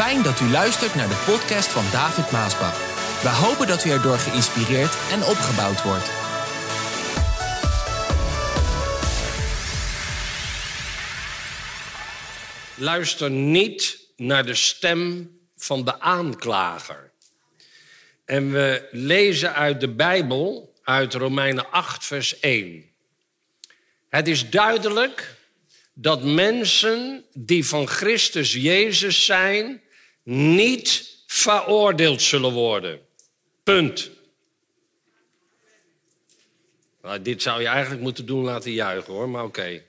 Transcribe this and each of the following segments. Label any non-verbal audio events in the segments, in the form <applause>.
Fijn dat u luistert naar de podcast van David Maasbach. We hopen dat u erdoor geïnspireerd en opgebouwd wordt. Luister niet naar de stem van de aanklager. En we lezen uit de Bijbel, uit Romeinen 8, vers 1. Het is duidelijk dat mensen die van Christus Jezus zijn, niet veroordeeld zullen worden. Punt. Nou, dit zou je eigenlijk moeten doen laten juichen hoor, maar oké.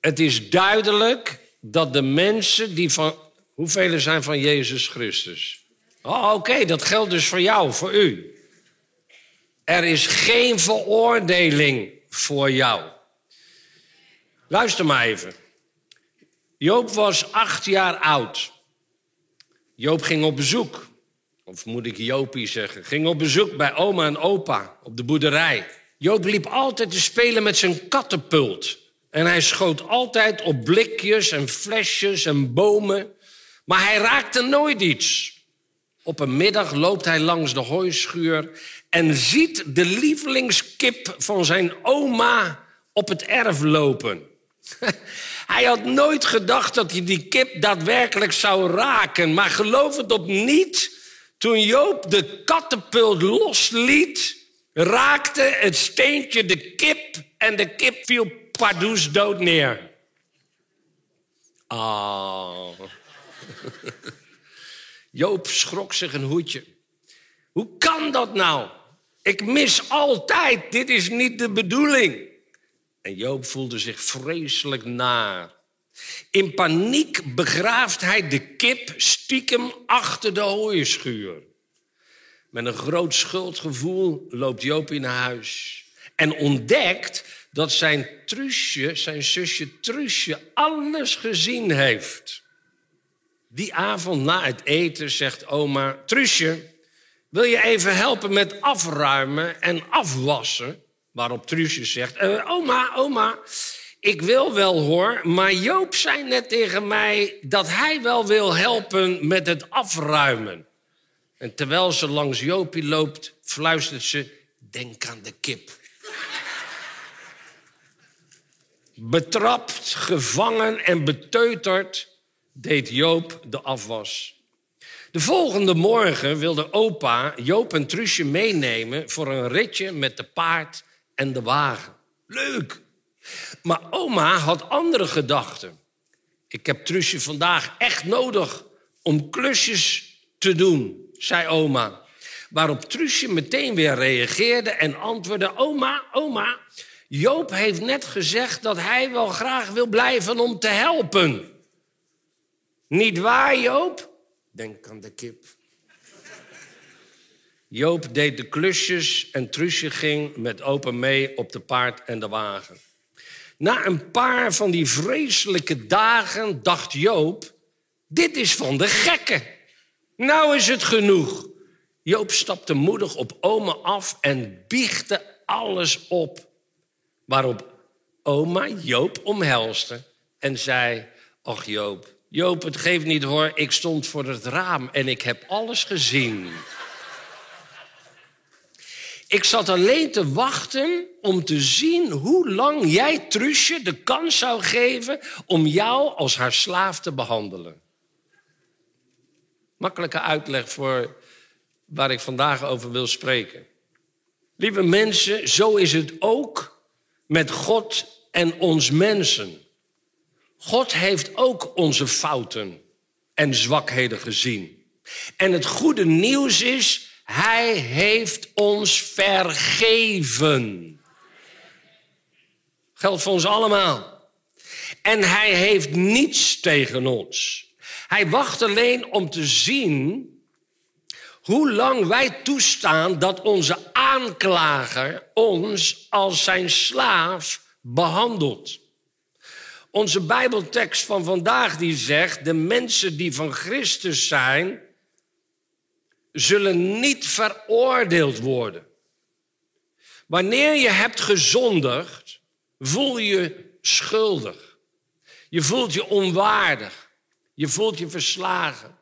Het is duidelijk dat de mensen die van. Hoeveel zijn van Jezus Christus? Oh, oké, dat geldt dus voor jou, voor u. Er is geen veroordeling voor jou. Luister maar even. Joop was acht jaar oud. Joop ging op bezoek. Of moet ik Jopie zeggen? Ging op bezoek bij oma en opa op de boerderij. Joop liep altijd te spelen met zijn kattenpult. En hij schoot altijd op blikjes en flesjes en bomen. Maar hij raakte nooit iets. Op een middag loopt hij langs de hooischuur en ziet de lievelingskip van zijn oma op het erf lopen. <laughs> Hij had nooit gedacht dat hij die kip daadwerkelijk zou raken. Maar geloof het op niet, toen Joop de kattenpult losliet, raakte het steentje de kip en de kip viel pardoes dood neer. Ah. <laughs> Joop schrok zich een hoedje. Hoe kan dat nou? Ik mis altijd. Dit is niet de bedoeling. En Joop voelde zich vreselijk naar. In paniek begraaft hij de kip stiekem achter de hooienschuur. Met een groot schuldgevoel loopt Joop naar huis en ontdekt dat zijn Truusje, zijn zusje Truusje, alles gezien heeft. Die avond na het eten zegt oma, Truusje, wil je even helpen met afruimen en afwassen? Waarop Truusje zegt, uh, oma, oma, ik wil wel hoor, maar Joop zei net tegen mij dat hij wel wil helpen met het afruimen. En terwijl ze langs Joopie loopt, fluistert ze, denk aan de kip. Betrapt, gevangen en beteuterd deed Joop de afwas. De volgende morgen wilde opa Joop en Truusje meenemen voor een ritje met de paard en de wagen. Leuk! Maar oma had andere gedachten. Ik heb Truusje vandaag echt nodig om klusjes te doen, zei oma. Waarop Truusje meteen weer reageerde en antwoordde: Oma, oma, Joop heeft net gezegd dat hij wel graag wil blijven om te helpen. Niet waar, Joop? Denk aan de kip. Joop deed de klusjes en Truusje ging met opa mee op de paard en de wagen. Na een paar van die vreselijke dagen dacht Joop: dit is van de gekken. Nou is het genoeg. Joop stapte moedig op oma af en biechtte alles op. Waarop oma Joop omhelste en zei: Och Joop, Joop, het geeft niet hoor, ik stond voor het raam en ik heb alles gezien. Ik zat alleen te wachten om te zien hoe lang jij Truusje de kans zou geven om jou als haar slaaf te behandelen. Makkelijke uitleg voor waar ik vandaag over wil spreken. Lieve mensen, zo is het ook met God en ons mensen. God heeft ook onze fouten en zwakheden gezien. En het goede nieuws is, hij heeft ons vergeven. Geldt voor ons allemaal. En hij heeft niets tegen ons. Hij wacht alleen om te zien hoe lang wij toestaan dat onze aanklager ons als zijn slaaf behandelt. Onze Bijbeltekst van vandaag die zegt: de mensen die van Christus zijn, zullen niet veroordeeld worden. Wanneer je hebt gezondigd, voel je je schuldig. Je voelt je onwaardig. Je voelt je verslagen.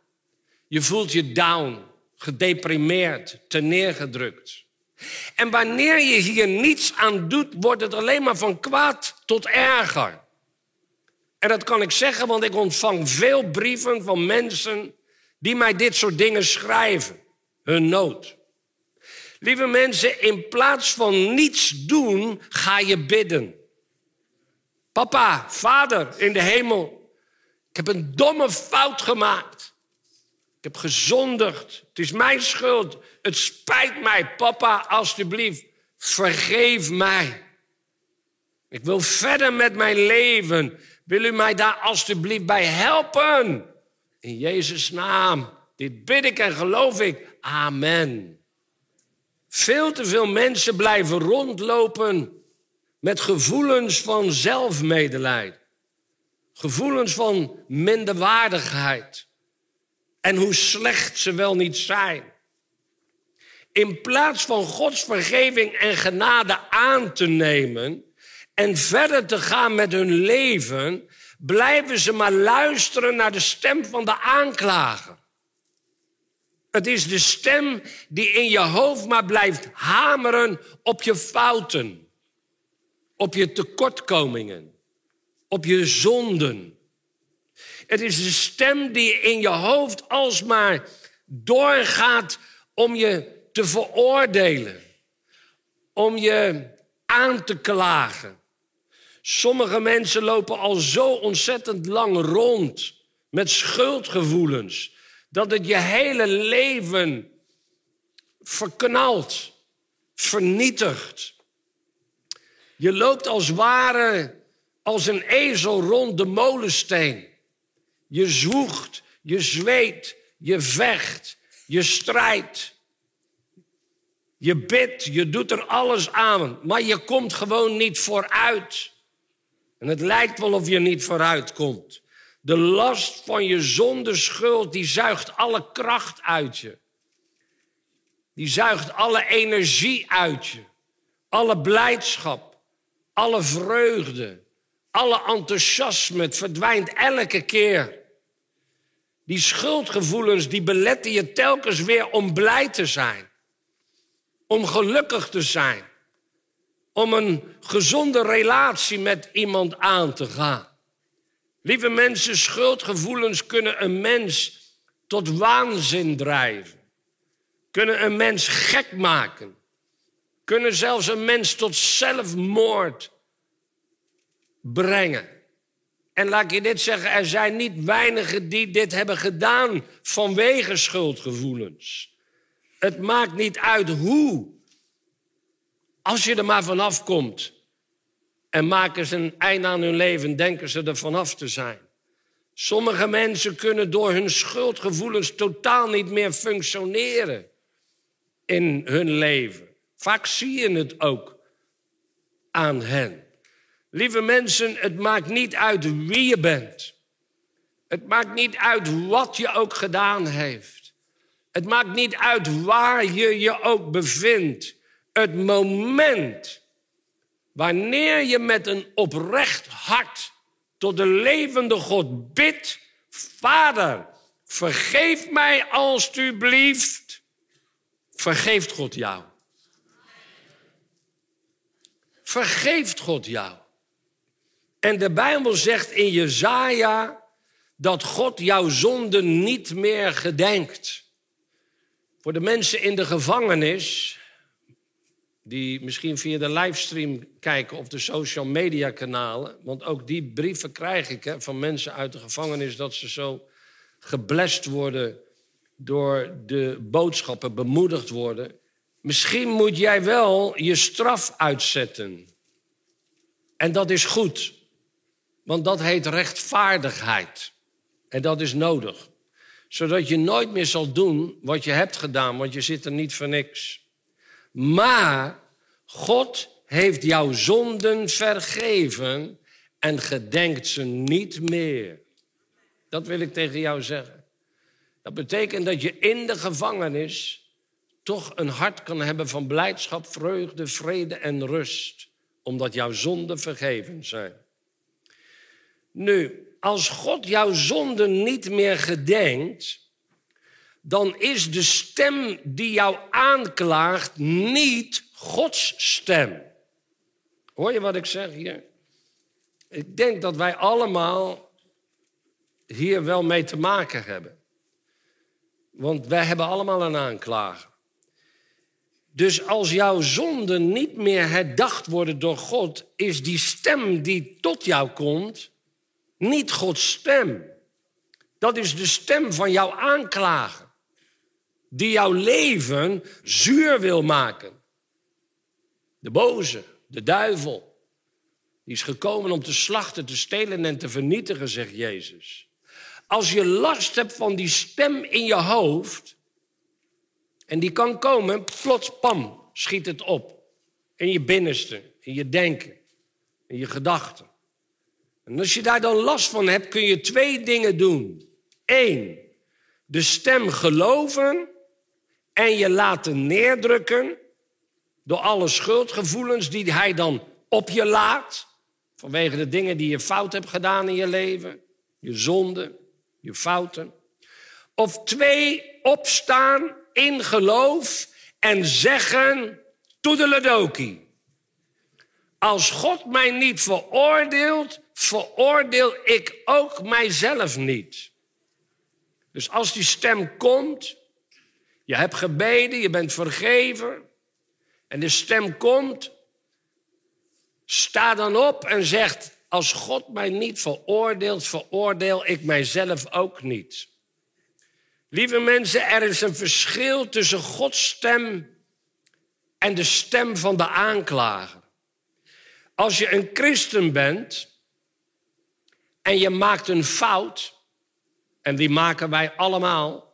Je voelt je down, gedeprimeerd, neergedrukt. En wanneer je hier niets aan doet, wordt het alleen maar van kwaad tot erger. En dat kan ik zeggen, want ik ontvang veel brieven van mensen die mij dit soort dingen schrijven. Hun nood. Lieve mensen, in plaats van niets doen, ga je bidden. Papa, vader in de hemel, ik heb een domme fout gemaakt. Ik heb gezondigd. Het is mijn schuld. Het spijt mij, papa, alstublieft. Vergeef mij. Ik wil verder met mijn leven. Wil u mij daar alstublieft bij helpen? In Jezus' naam. Dit bid ik en geloof ik. Amen. Veel te veel mensen blijven rondlopen met gevoelens van zelfmedelijden. Gevoelens van minderwaardigheid. En hoe slecht ze wel niet zijn. In plaats van Gods vergeving en genade aan te nemen en verder te gaan met hun leven, blijven ze maar luisteren naar de stem van de aanklager. Het is de stem die in je hoofd maar blijft hameren op je fouten, op je tekortkomingen, op je zonden. Het is de stem die in je hoofd alsmaar doorgaat om je te veroordelen, om je aan te klagen. Sommige mensen lopen al zo ontzettend lang rond met schuldgevoelens dat het je hele leven verknalt, vernietigt. Je loopt als ware als een ezel rond de molensteen. Je zwoegt, je zweet, je vecht, je strijdt. Je bidt, je doet er alles aan, maar je komt gewoon niet vooruit. En het lijkt wel of je niet vooruit komt. De last van je zonde schuld, die zuigt alle kracht uit je. Die zuigt alle energie uit je. Alle blijdschap, alle vreugde, alle enthousiasme. Het verdwijnt elke keer. Die schuldgevoelens, die beletten je telkens weer om blij te zijn. Om gelukkig te zijn. Om een gezonde relatie met iemand aan te gaan. Lieve mensen, schuldgevoelens kunnen een mens tot waanzin drijven. Kunnen een mens gek maken. Kunnen zelfs een mens tot zelfmoord brengen. En laat ik je dit zeggen, er zijn niet weinigen die dit hebben gedaan vanwege schuldgevoelens. Het maakt niet uit hoe. Als je er maar vanaf komt en maken ze een einde aan hun leven, denken ze er vanaf te zijn. Sommige mensen kunnen door hun schuldgevoelens totaal niet meer functioneren in hun leven. Vaak zie je het ook aan hen. Lieve mensen, het maakt niet uit wie je bent. Het maakt niet uit wat je ook gedaan heeft. Het maakt niet uit waar je je ook bevindt. Het moment Wanneer je met een oprecht hart tot de levende God bidt, Vader, vergeef mij alstublieft, vergeeft God jou. Vergeeft God jou. En de Bijbel zegt in Jezaja dat God jouw zonden niet meer gedenkt. Voor de mensen in de gevangenis die misschien via de livestream kijken of de social media kanalen. Want ook die brieven krijg ik hè, van mensen uit de gevangenis dat ze zo geblest worden door de boodschappen, bemoedigd worden. Misschien moet jij wel je straf uitzetten. En dat is goed, want dat heet rechtvaardigheid. En dat is nodig. Zodat je nooit meer zal doen wat je hebt gedaan, want je zit er niet voor niks. Maar God heeft jouw zonden vergeven en gedenkt ze niet meer. Dat wil ik tegen jou zeggen. Dat betekent dat je in de gevangenis toch een hart kan hebben van blijdschap, vreugde, vrede en rust, omdat jouw zonden vergeven zijn. Nu, als God jouw zonde niet meer gedenkt, dan is de stem die jou aanklaagt niet Gods stem. Hoor je wat ik zeg hier? Ik denk dat wij allemaal hier wel mee te maken hebben. Want wij hebben allemaal een aanklager. Dus als jouw zonden niet meer herdacht worden door God, is die stem die tot jou komt niet Gods stem. Dat is de stem van jouw aanklager, die jouw leven zuur wil maken. De boze, de duivel, die is gekomen om te slachten, te stelen en te vernietigen, zegt Jezus. Als je last hebt van die stem in je hoofd, en die kan komen, plots, pam, schiet het op. In je binnenste, in je denken, in je gedachten. En als je daar dan last van hebt, kun je twee dingen doen. Eén, de stem geloven en je laten neerdrukken door alle schuldgevoelens die hij dan op je laat. Vanwege de dingen die je fout hebt gedaan in je leven. Je zonden, je fouten. Of twee, opstaan in geloof en zeggen, toedeledoki. Als God mij niet veroordeelt, veroordeel ik ook mijzelf niet. Dus als die stem komt, je hebt gebeden, je bent vergeven, en de stem komt, sta dan op en zegt, als God mij niet veroordeelt, veroordeel ik mijzelf ook niet. Lieve mensen, er is een verschil tussen Gods stem en de stem van de aanklager. Als je een christen bent en je maakt een fout, en die maken wij allemaal,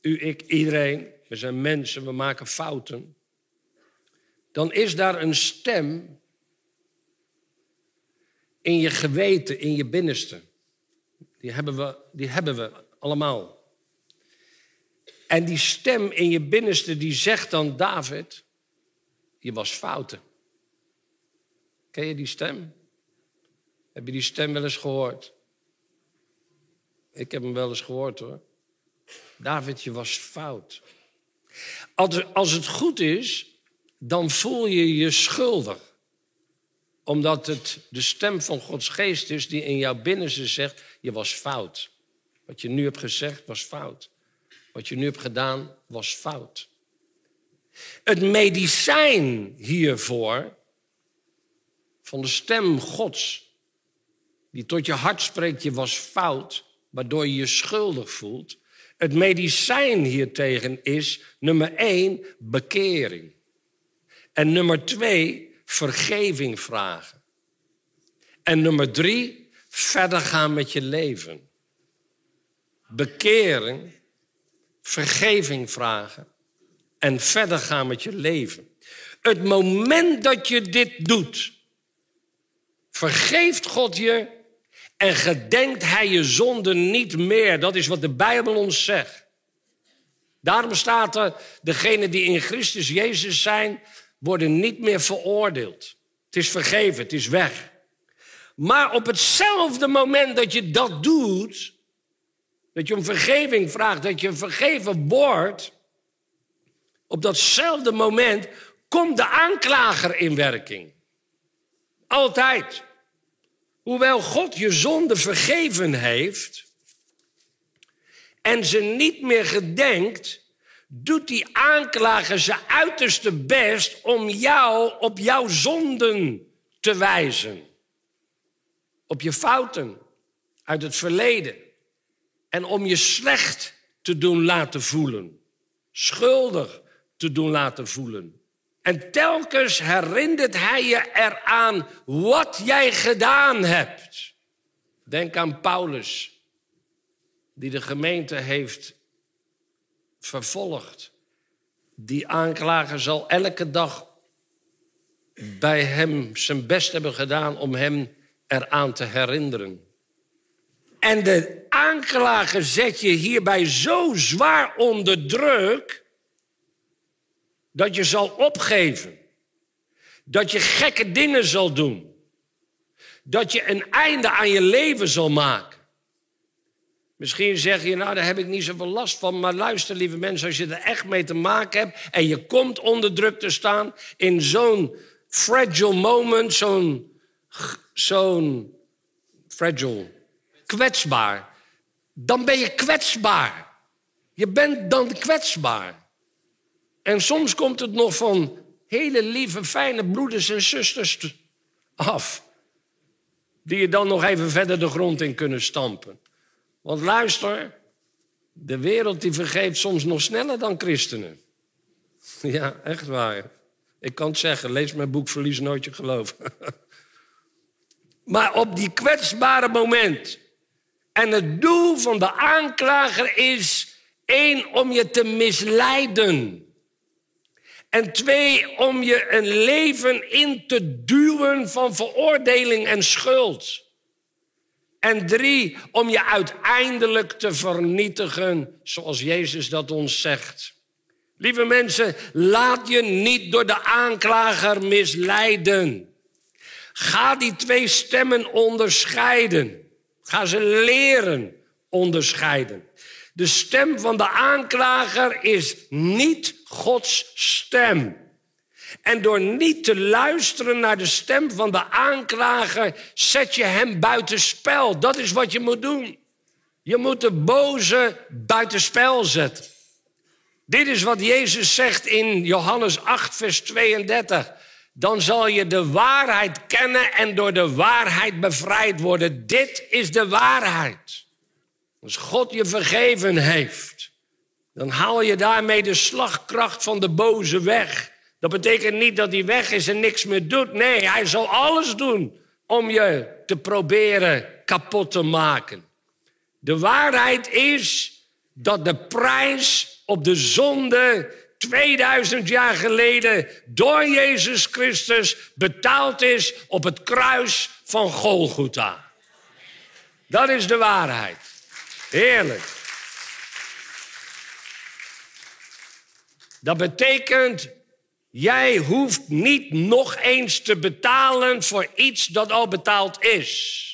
u, ik, iedereen, we zijn mensen, we maken fouten, dan is daar een stem in je geweten, in je binnenste. Die hebben we, die hebben we allemaal. En die stem in je binnenste die zegt dan, David, je was fouten. Ken je die stem? Heb je die stem wel eens gehoord? Ik heb hem wel eens gehoord hoor. David, je was fout. Als het goed is, dan voel je je schuldig. Omdat het de stem van Gods geest is die in jouw binnenste zegt, je was fout. Wat je nu hebt gezegd was fout. Wat je nu hebt gedaan was fout. Het medicijn hiervoor, van de stem Gods, die tot je hart spreekt, je was fout, waardoor je je schuldig voelt. Het medicijn hiertegen is, nummer één, bekering. En nummer twee, vergeving vragen. En nummer drie, verder gaan met je leven. Bekering vergeving vragen en verder gaan met je leven. Het moment dat je dit doet, vergeeft God je en gedenkt Hij je zonde niet meer. Dat is wat de Bijbel ons zegt. Daarom staat er, degenen die in Christus Jezus zijn, worden niet meer veroordeeld. Het is vergeven, het is weg. Maar op hetzelfde moment dat je dat doet, dat je om vergeving vraagt, dat je vergeven wordt. Op datzelfde moment komt de aanklager in werking. Altijd. Hoewel God je zonde vergeven heeft en ze niet meer gedenkt, doet die aanklager zijn uiterste best om jou op jouw zonden te wijzen. Op je fouten uit het verleden en om je slecht te doen laten voelen. Schuldig te doen laten voelen. En telkens herinnert hij je eraan wat jij gedaan hebt. Denk aan Paulus, die de gemeente heeft vervolgd. Die aanklager zal elke dag bij hem zijn best hebben gedaan om hem eraan te herinneren. En de aanklager zet je hierbij zo zwaar onder druk dat je zal opgeven. Dat je gekke dingen zal doen. dat je een einde aan je leven zal maken. Misschien zeg je, nou daar heb ik niet zoveel last van. Maar luister, lieve mensen, als je er echt mee te maken hebt en je komt onder druk te staan in zo'n fragile moment, zo'n zo'n fragile, kwetsbaar, dan ben je kwetsbaar. Je bent dan kwetsbaar. En soms komt het nog van hele lieve, fijne broeders en zusters af. Die je dan nog even verder de grond in kunnen stampen. Want luister, de wereld die vergeeft soms nog sneller dan christenen. <laughs> Ja, echt waar. Ik kan het zeggen, lees mijn boek Verlies nooit je geloof. <laughs> maar op die kwetsbare moment. En het doel van de aanklager is één, om je te misleiden. En twee, om je een leven in te duwen van veroordeling en schuld. En drie, om je uiteindelijk te vernietigen, zoals Jezus dat ons zegt. Lieve mensen, laat je niet door de aanklager misleiden. Ga die twee stemmen onderscheiden. Ga ze leren onderscheiden. De stem van de aanklager is niet Gods stem. En door niet te luisteren naar de stem van de aanklager, zet je hem buitenspel. Dat is wat je moet doen. Je moet de boze buitenspel zetten. Dit is wat Jezus zegt in Johannes 8, vers 32. Dan zal je de waarheid kennen en door de waarheid bevrijd worden. Dit is de waarheid. Als God je vergeven heeft, dan haal je daarmee de slagkracht van de boze weg. Dat betekent niet dat hij weg is en niks meer doet. Nee, hij zal alles doen om je te proberen kapot te maken. De waarheid is dat de prijs op de zonde 2000 jaar geleden door Jezus Christus betaald is op het kruis van Golgotha. Dat is de waarheid. Heerlijk. Dat betekent Jij hoeft niet nog eens te betalen voor iets dat al betaald is.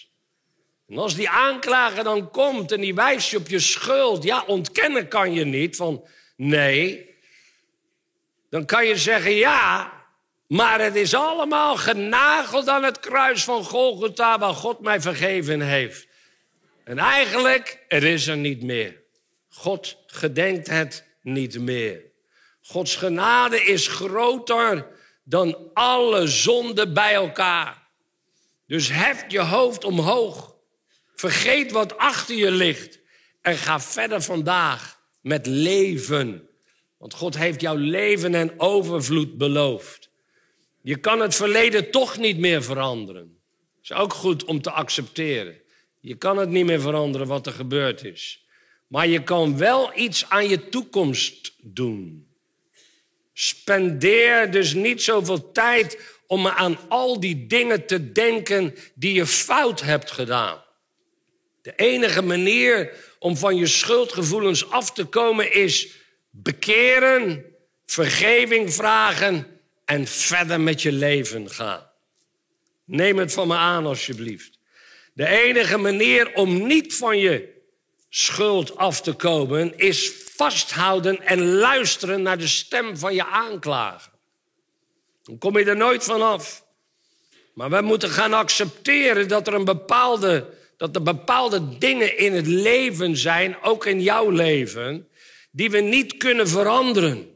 En als die aanklager dan komt en die wijst je op je schuld, ja, ontkennen kan je niet van nee. Dan kan je zeggen ja, maar het is allemaal genageld aan het kruis van Golgotha waar God mij vergeven heeft. En eigenlijk, er is er niet meer. God gedenkt het niet meer. Gods genade is groter dan alle zonden bij elkaar. Dus hef je hoofd omhoog. Vergeet wat achter je ligt. En ga verder vandaag met leven. Want God heeft jouw leven en overvloed beloofd. Je kan het verleden toch niet meer veranderen. Is ook goed om te accepteren. Je kan het niet meer veranderen wat er gebeurd is. Maar je kan wel iets aan je toekomst doen. Spendeer dus niet zoveel tijd om aan al die dingen te denken die je fout hebt gedaan. De enige manier om van je schuldgevoelens af te komen is bekeren, vergeving vragen en verder met je leven gaan. Neem het van me aan alsjeblieft. De enige manier om niet van je schuld af te komen is vasthouden en luisteren naar de stem van je aanklager. Dan kom je er nooit van af. Maar we moeten gaan accepteren dat er een bepaalde, dat er bepaalde dingen in het leven zijn, ook in jouw leven, die we niet kunnen veranderen.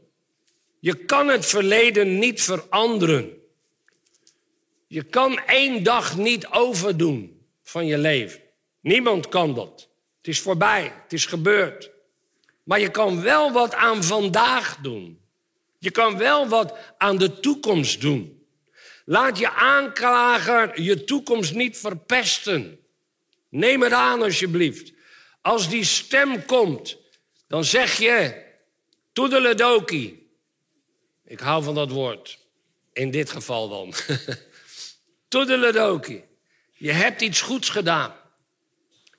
Je kan het verleden niet veranderen. Je kan één dag niet overdoen van je leven. Niemand kan dat. Het is voorbij, het is gebeurd. Maar je kan wel wat aan vandaag doen. Je kan wel wat aan de toekomst doen. Laat je aanklager je toekomst niet verpesten. Neem het aan alsjeblieft. Als die stem komt, dan zeg je toedeledoki. Ik hou van dat woord. In dit geval dan. <laughs> toedeledoki. Je hebt iets goeds gedaan.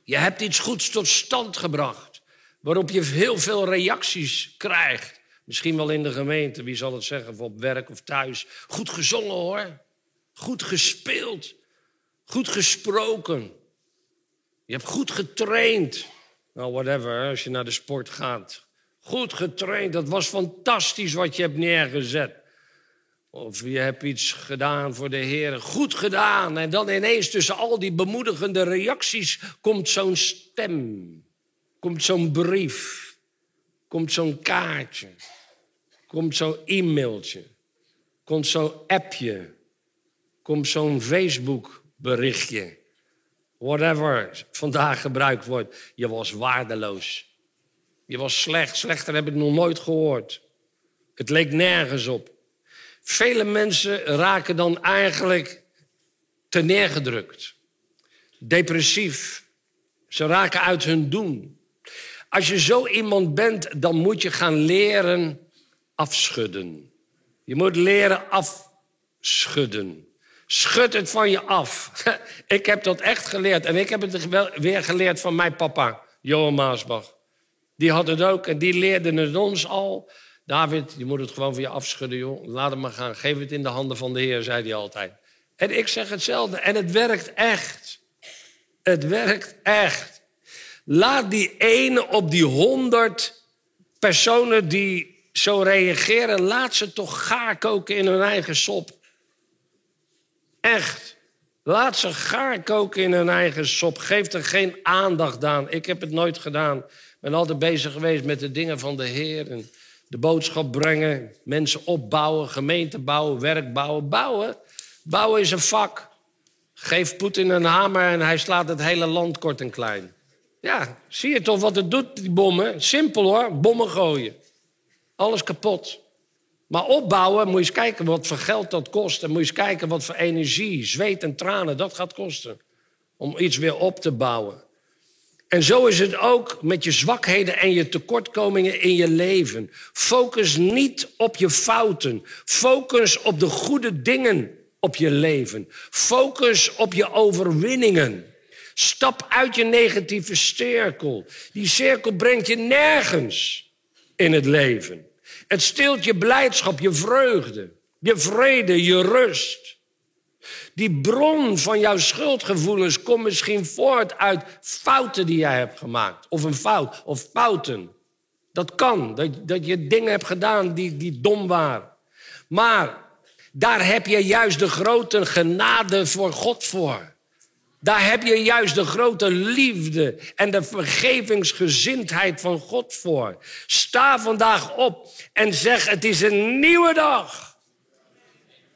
Je hebt iets goeds tot stand gebracht waarop je heel veel reacties krijgt. Misschien wel in de gemeente, wie zal het zeggen, of op werk of thuis. Goed gezongen hoor, goed gespeeld. Goed gesproken. Je hebt goed getraind. Nou, whatever, als je naar de sport gaat. Goed getraind, dat was fantastisch wat je hebt neergezet. Of je hebt iets gedaan voor de Heer. Goed gedaan. En dan ineens tussen al die bemoedigende reacties komt zo'n stem. Komt zo'n brief. Komt zo'n kaartje. Komt zo'n e-mailtje. Komt zo'n appje. Komt zo'n Facebook berichtje. Whatever vandaag gebruikt wordt. Je was waardeloos. Je was slecht. Slechter heb ik nog nooit gehoord. Het leek nergens op. Vele mensen raken dan eigenlijk te neergedrukt. Depressief. Ze raken uit hun doen. Als je zo iemand bent, dan moet je gaan leren afschudden. Je moet leren afschudden. Schud het van je af. <laughs> ik heb dat echt geleerd. En ik heb het weer geleerd van mijn papa, Johan Maasbach. Die had het ook en die leerde het ons al. David, je moet het gewoon van je afschudden, joh. Laat het maar gaan. Geef het in de handen van de Heer, zei hij altijd. En ik zeg hetzelfde. En het werkt echt. Het werkt echt. Laat die ene op die honderd personen die zo reageren, laat ze toch gaar koken in hun eigen sop. Echt. Laat ze gaar koken in hun eigen sop. Geef er geen aandacht aan. Ik heb het nooit gedaan. Ik ben altijd bezig geweest met de dingen van de Heer. En de boodschap brengen, mensen opbouwen, gemeente bouwen, werk bouwen. Bouwen, bouwen is een vak. Geef Poetin een hamer en hij slaat het hele land kort en klein. Ja, zie je toch wat het doet, die bommen? Simpel hoor, bommen gooien. Alles kapot. Maar opbouwen, moet je eens kijken wat voor geld dat kost. En moet je eens kijken wat voor energie, zweet en tranen dat gaat kosten. Om iets weer op te bouwen. En zo is het ook met je zwakheden en je tekortkomingen in je leven. Focus niet op je fouten. Focus op de goede dingen op je leven. Focus op je overwinningen. Stap uit je negatieve cirkel. Die cirkel brengt je nergens in het leven. Het stilt je blijdschap, je vreugde, je vrede, je rust. Die bron van jouw schuldgevoelens komt misschien voort uit fouten die jij hebt gemaakt. Of een fout, of fouten. Dat kan, dat, dat je dingen hebt gedaan die, die dom waren. Maar daar heb je juist de grote genade voor God voor. Daar heb je juist de grote liefde en de vergevingsgezindheid van God voor. Sta vandaag op en zeg: Het is een nieuwe dag.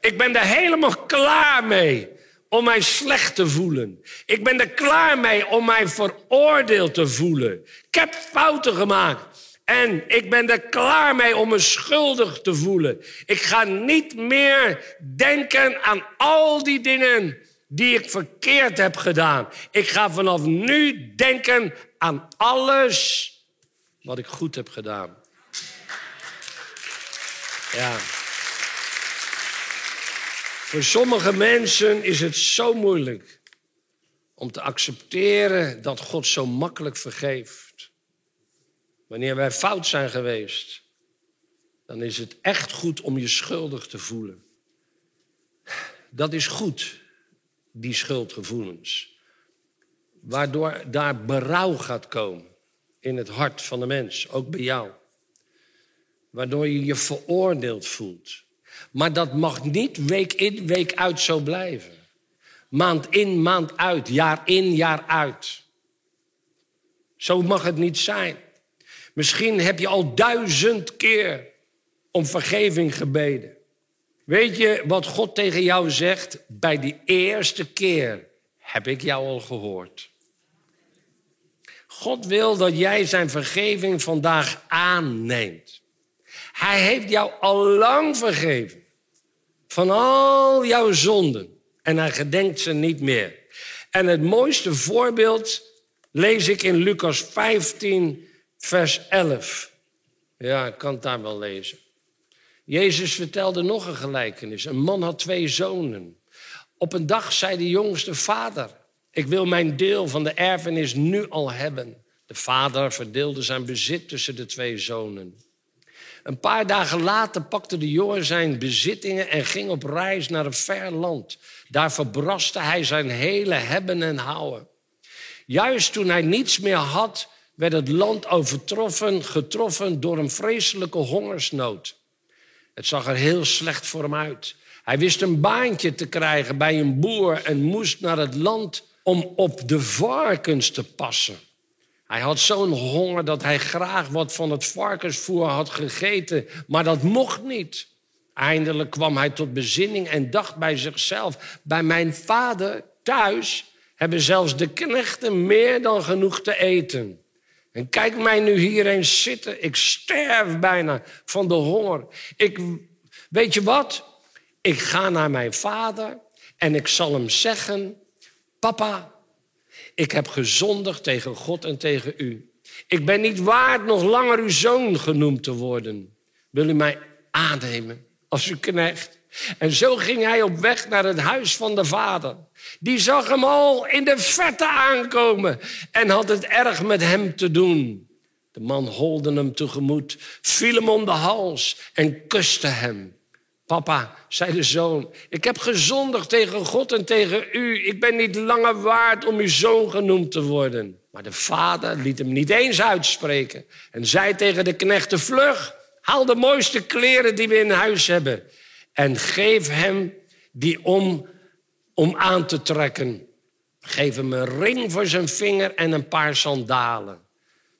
Ik ben er helemaal klaar mee om mij slecht te voelen. Ik ben er klaar mee om mij veroordeeld te voelen. Ik heb fouten gemaakt. En ik ben er klaar mee om me schuldig te voelen. Ik ga niet meer denken aan al die dingen die ik verkeerd heb gedaan. Ik ga vanaf nu denken aan alles wat ik goed heb gedaan. Ja. Voor sommige mensen is het zo moeilijk om te accepteren dat God zo makkelijk vergeeft. Wanneer wij fout zijn geweest, dan is het echt goed om je schuldig te voelen. Dat is goed, die schuldgevoelens. Waardoor daar berouw gaat komen in het hart van de mens, ook bij jou. Waardoor je je veroordeeld voelt. Maar dat mag niet week in, week uit zo blijven. Maand in, maand uit, jaar in, jaar uit. Zo mag het niet zijn. Misschien heb je al duizend keer om vergeving gebeden. Weet je wat God tegen jou zegt? Bij die eerste keer heb ik jou al gehoord. God wil dat jij zijn vergeving vandaag aanneemt. Hij heeft jou al lang vergeven van al jouw zonden. En hij gedenkt ze niet meer. En het mooiste voorbeeld lees ik in Lucas 15, vers 11. Ja, ik kan het daar wel lezen. Jezus vertelde nog een gelijkenis. Een man had twee zonen. Op een dag zei de jongste vader: Ik wil mijn deel van de erfenis nu al hebben. De vader verdeelde zijn bezit tussen de twee zonen. Een paar dagen later pakte de jongen zijn bezittingen en ging op reis naar een ver land. Daar verbraste hij zijn hele hebben en houden. Juist toen hij niets meer had, werd het land overtroffen, getroffen door een vreselijke hongersnood. Het zag er heel slecht voor hem uit. Hij wist een baantje te krijgen bij een boer en moest naar het land om op de varkens te passen. Hij had zo'n honger dat hij graag wat van het varkensvoer had gegeten, maar dat mocht niet. Eindelijk kwam hij tot bezinning en dacht bij zichzelf: Bij mijn vader thuis hebben zelfs de knechten meer dan genoeg te eten. En kijk mij nu hier eens zitten. Ik sterf bijna van de honger. Ik, weet je wat? Ik ga naar mijn vader en ik zal hem zeggen: Papa, ik heb gezondigd tegen God en tegen u. Ik ben niet waard nog langer uw zoon genoemd te worden. Wil u mij aannemen als uw knecht? En zo ging hij op weg naar het huis van de vader. Die zag hem al in de vette aankomen en had het erg met hem te doen. De man holde hem tegemoet, viel hem om de hals en kuste hem. Papa, zei de zoon, ik heb gezondigd tegen God en tegen u. Ik ben niet langer waard om uw zoon genoemd te worden. Maar de vader liet hem niet eens uitspreken en zei tegen de knechten, vlug, haal de mooiste kleren die we in huis hebben en geef hem die om, om aan te trekken. Geef hem een ring voor zijn vinger en een paar sandalen.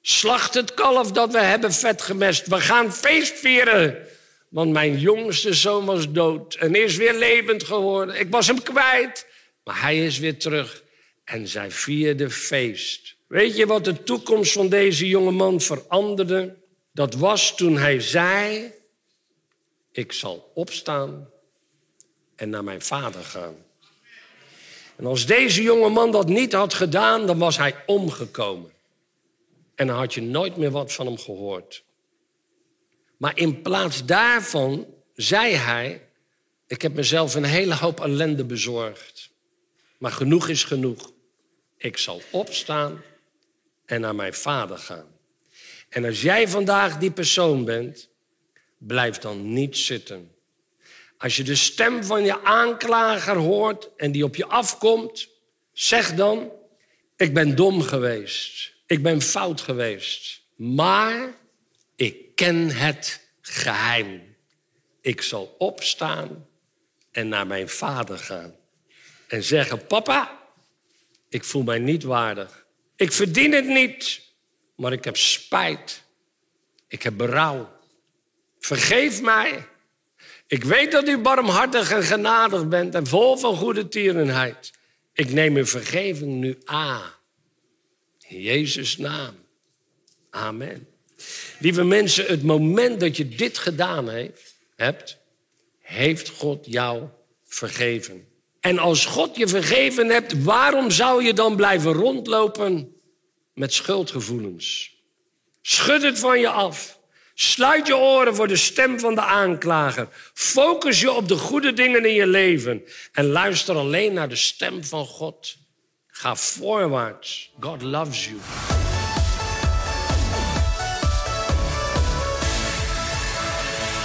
Slacht het kalf dat we hebben vet gemest. We gaan feest vieren. Want mijn jongste zoon was dood en is weer levend geworden. Ik was hem kwijt, maar hij is weer terug. En zij vierden feest. Weet je wat de toekomst van deze jonge man veranderde? Dat was toen hij zei: Ik zal opstaan en naar mijn vader gaan. En als deze jonge man dat niet had gedaan, dan was hij omgekomen. En dan had je nooit meer wat van hem gehoord. Maar in plaats daarvan zei hij: Ik heb mezelf een hele hoop ellende bezorgd. Maar genoeg is genoeg. Ik zal opstaan en naar mijn vader gaan. En als jij vandaag die persoon bent, blijf dan niet zitten. Als je de stem van je aanklager hoort en die op je afkomt, zeg dan: Ik ben dom geweest. Ik ben fout geweest. Maar ik ken het geheim. Ik zal opstaan en naar mijn vader gaan. En zeggen: Papa, ik voel mij niet waardig. Ik verdien het niet, maar ik heb spijt. Ik heb berouw. Vergeef mij. Ik weet dat u barmhartig en genadig bent en vol van goede tierenheid. Ik neem uw vergeving nu aan. In Jezus' naam. Amen. Lieve mensen, het moment dat je dit gedaan heeft, hebt, heeft God jou vergeven. En als God je vergeven hebt, waarom zou je dan blijven rondlopen met schuldgevoelens? Schud het van je af. Sluit je oren voor de stem van de aanklager. Focus je op de goede dingen in je leven. En luister alleen naar de stem van God. Ga voorwaarts. God loves you.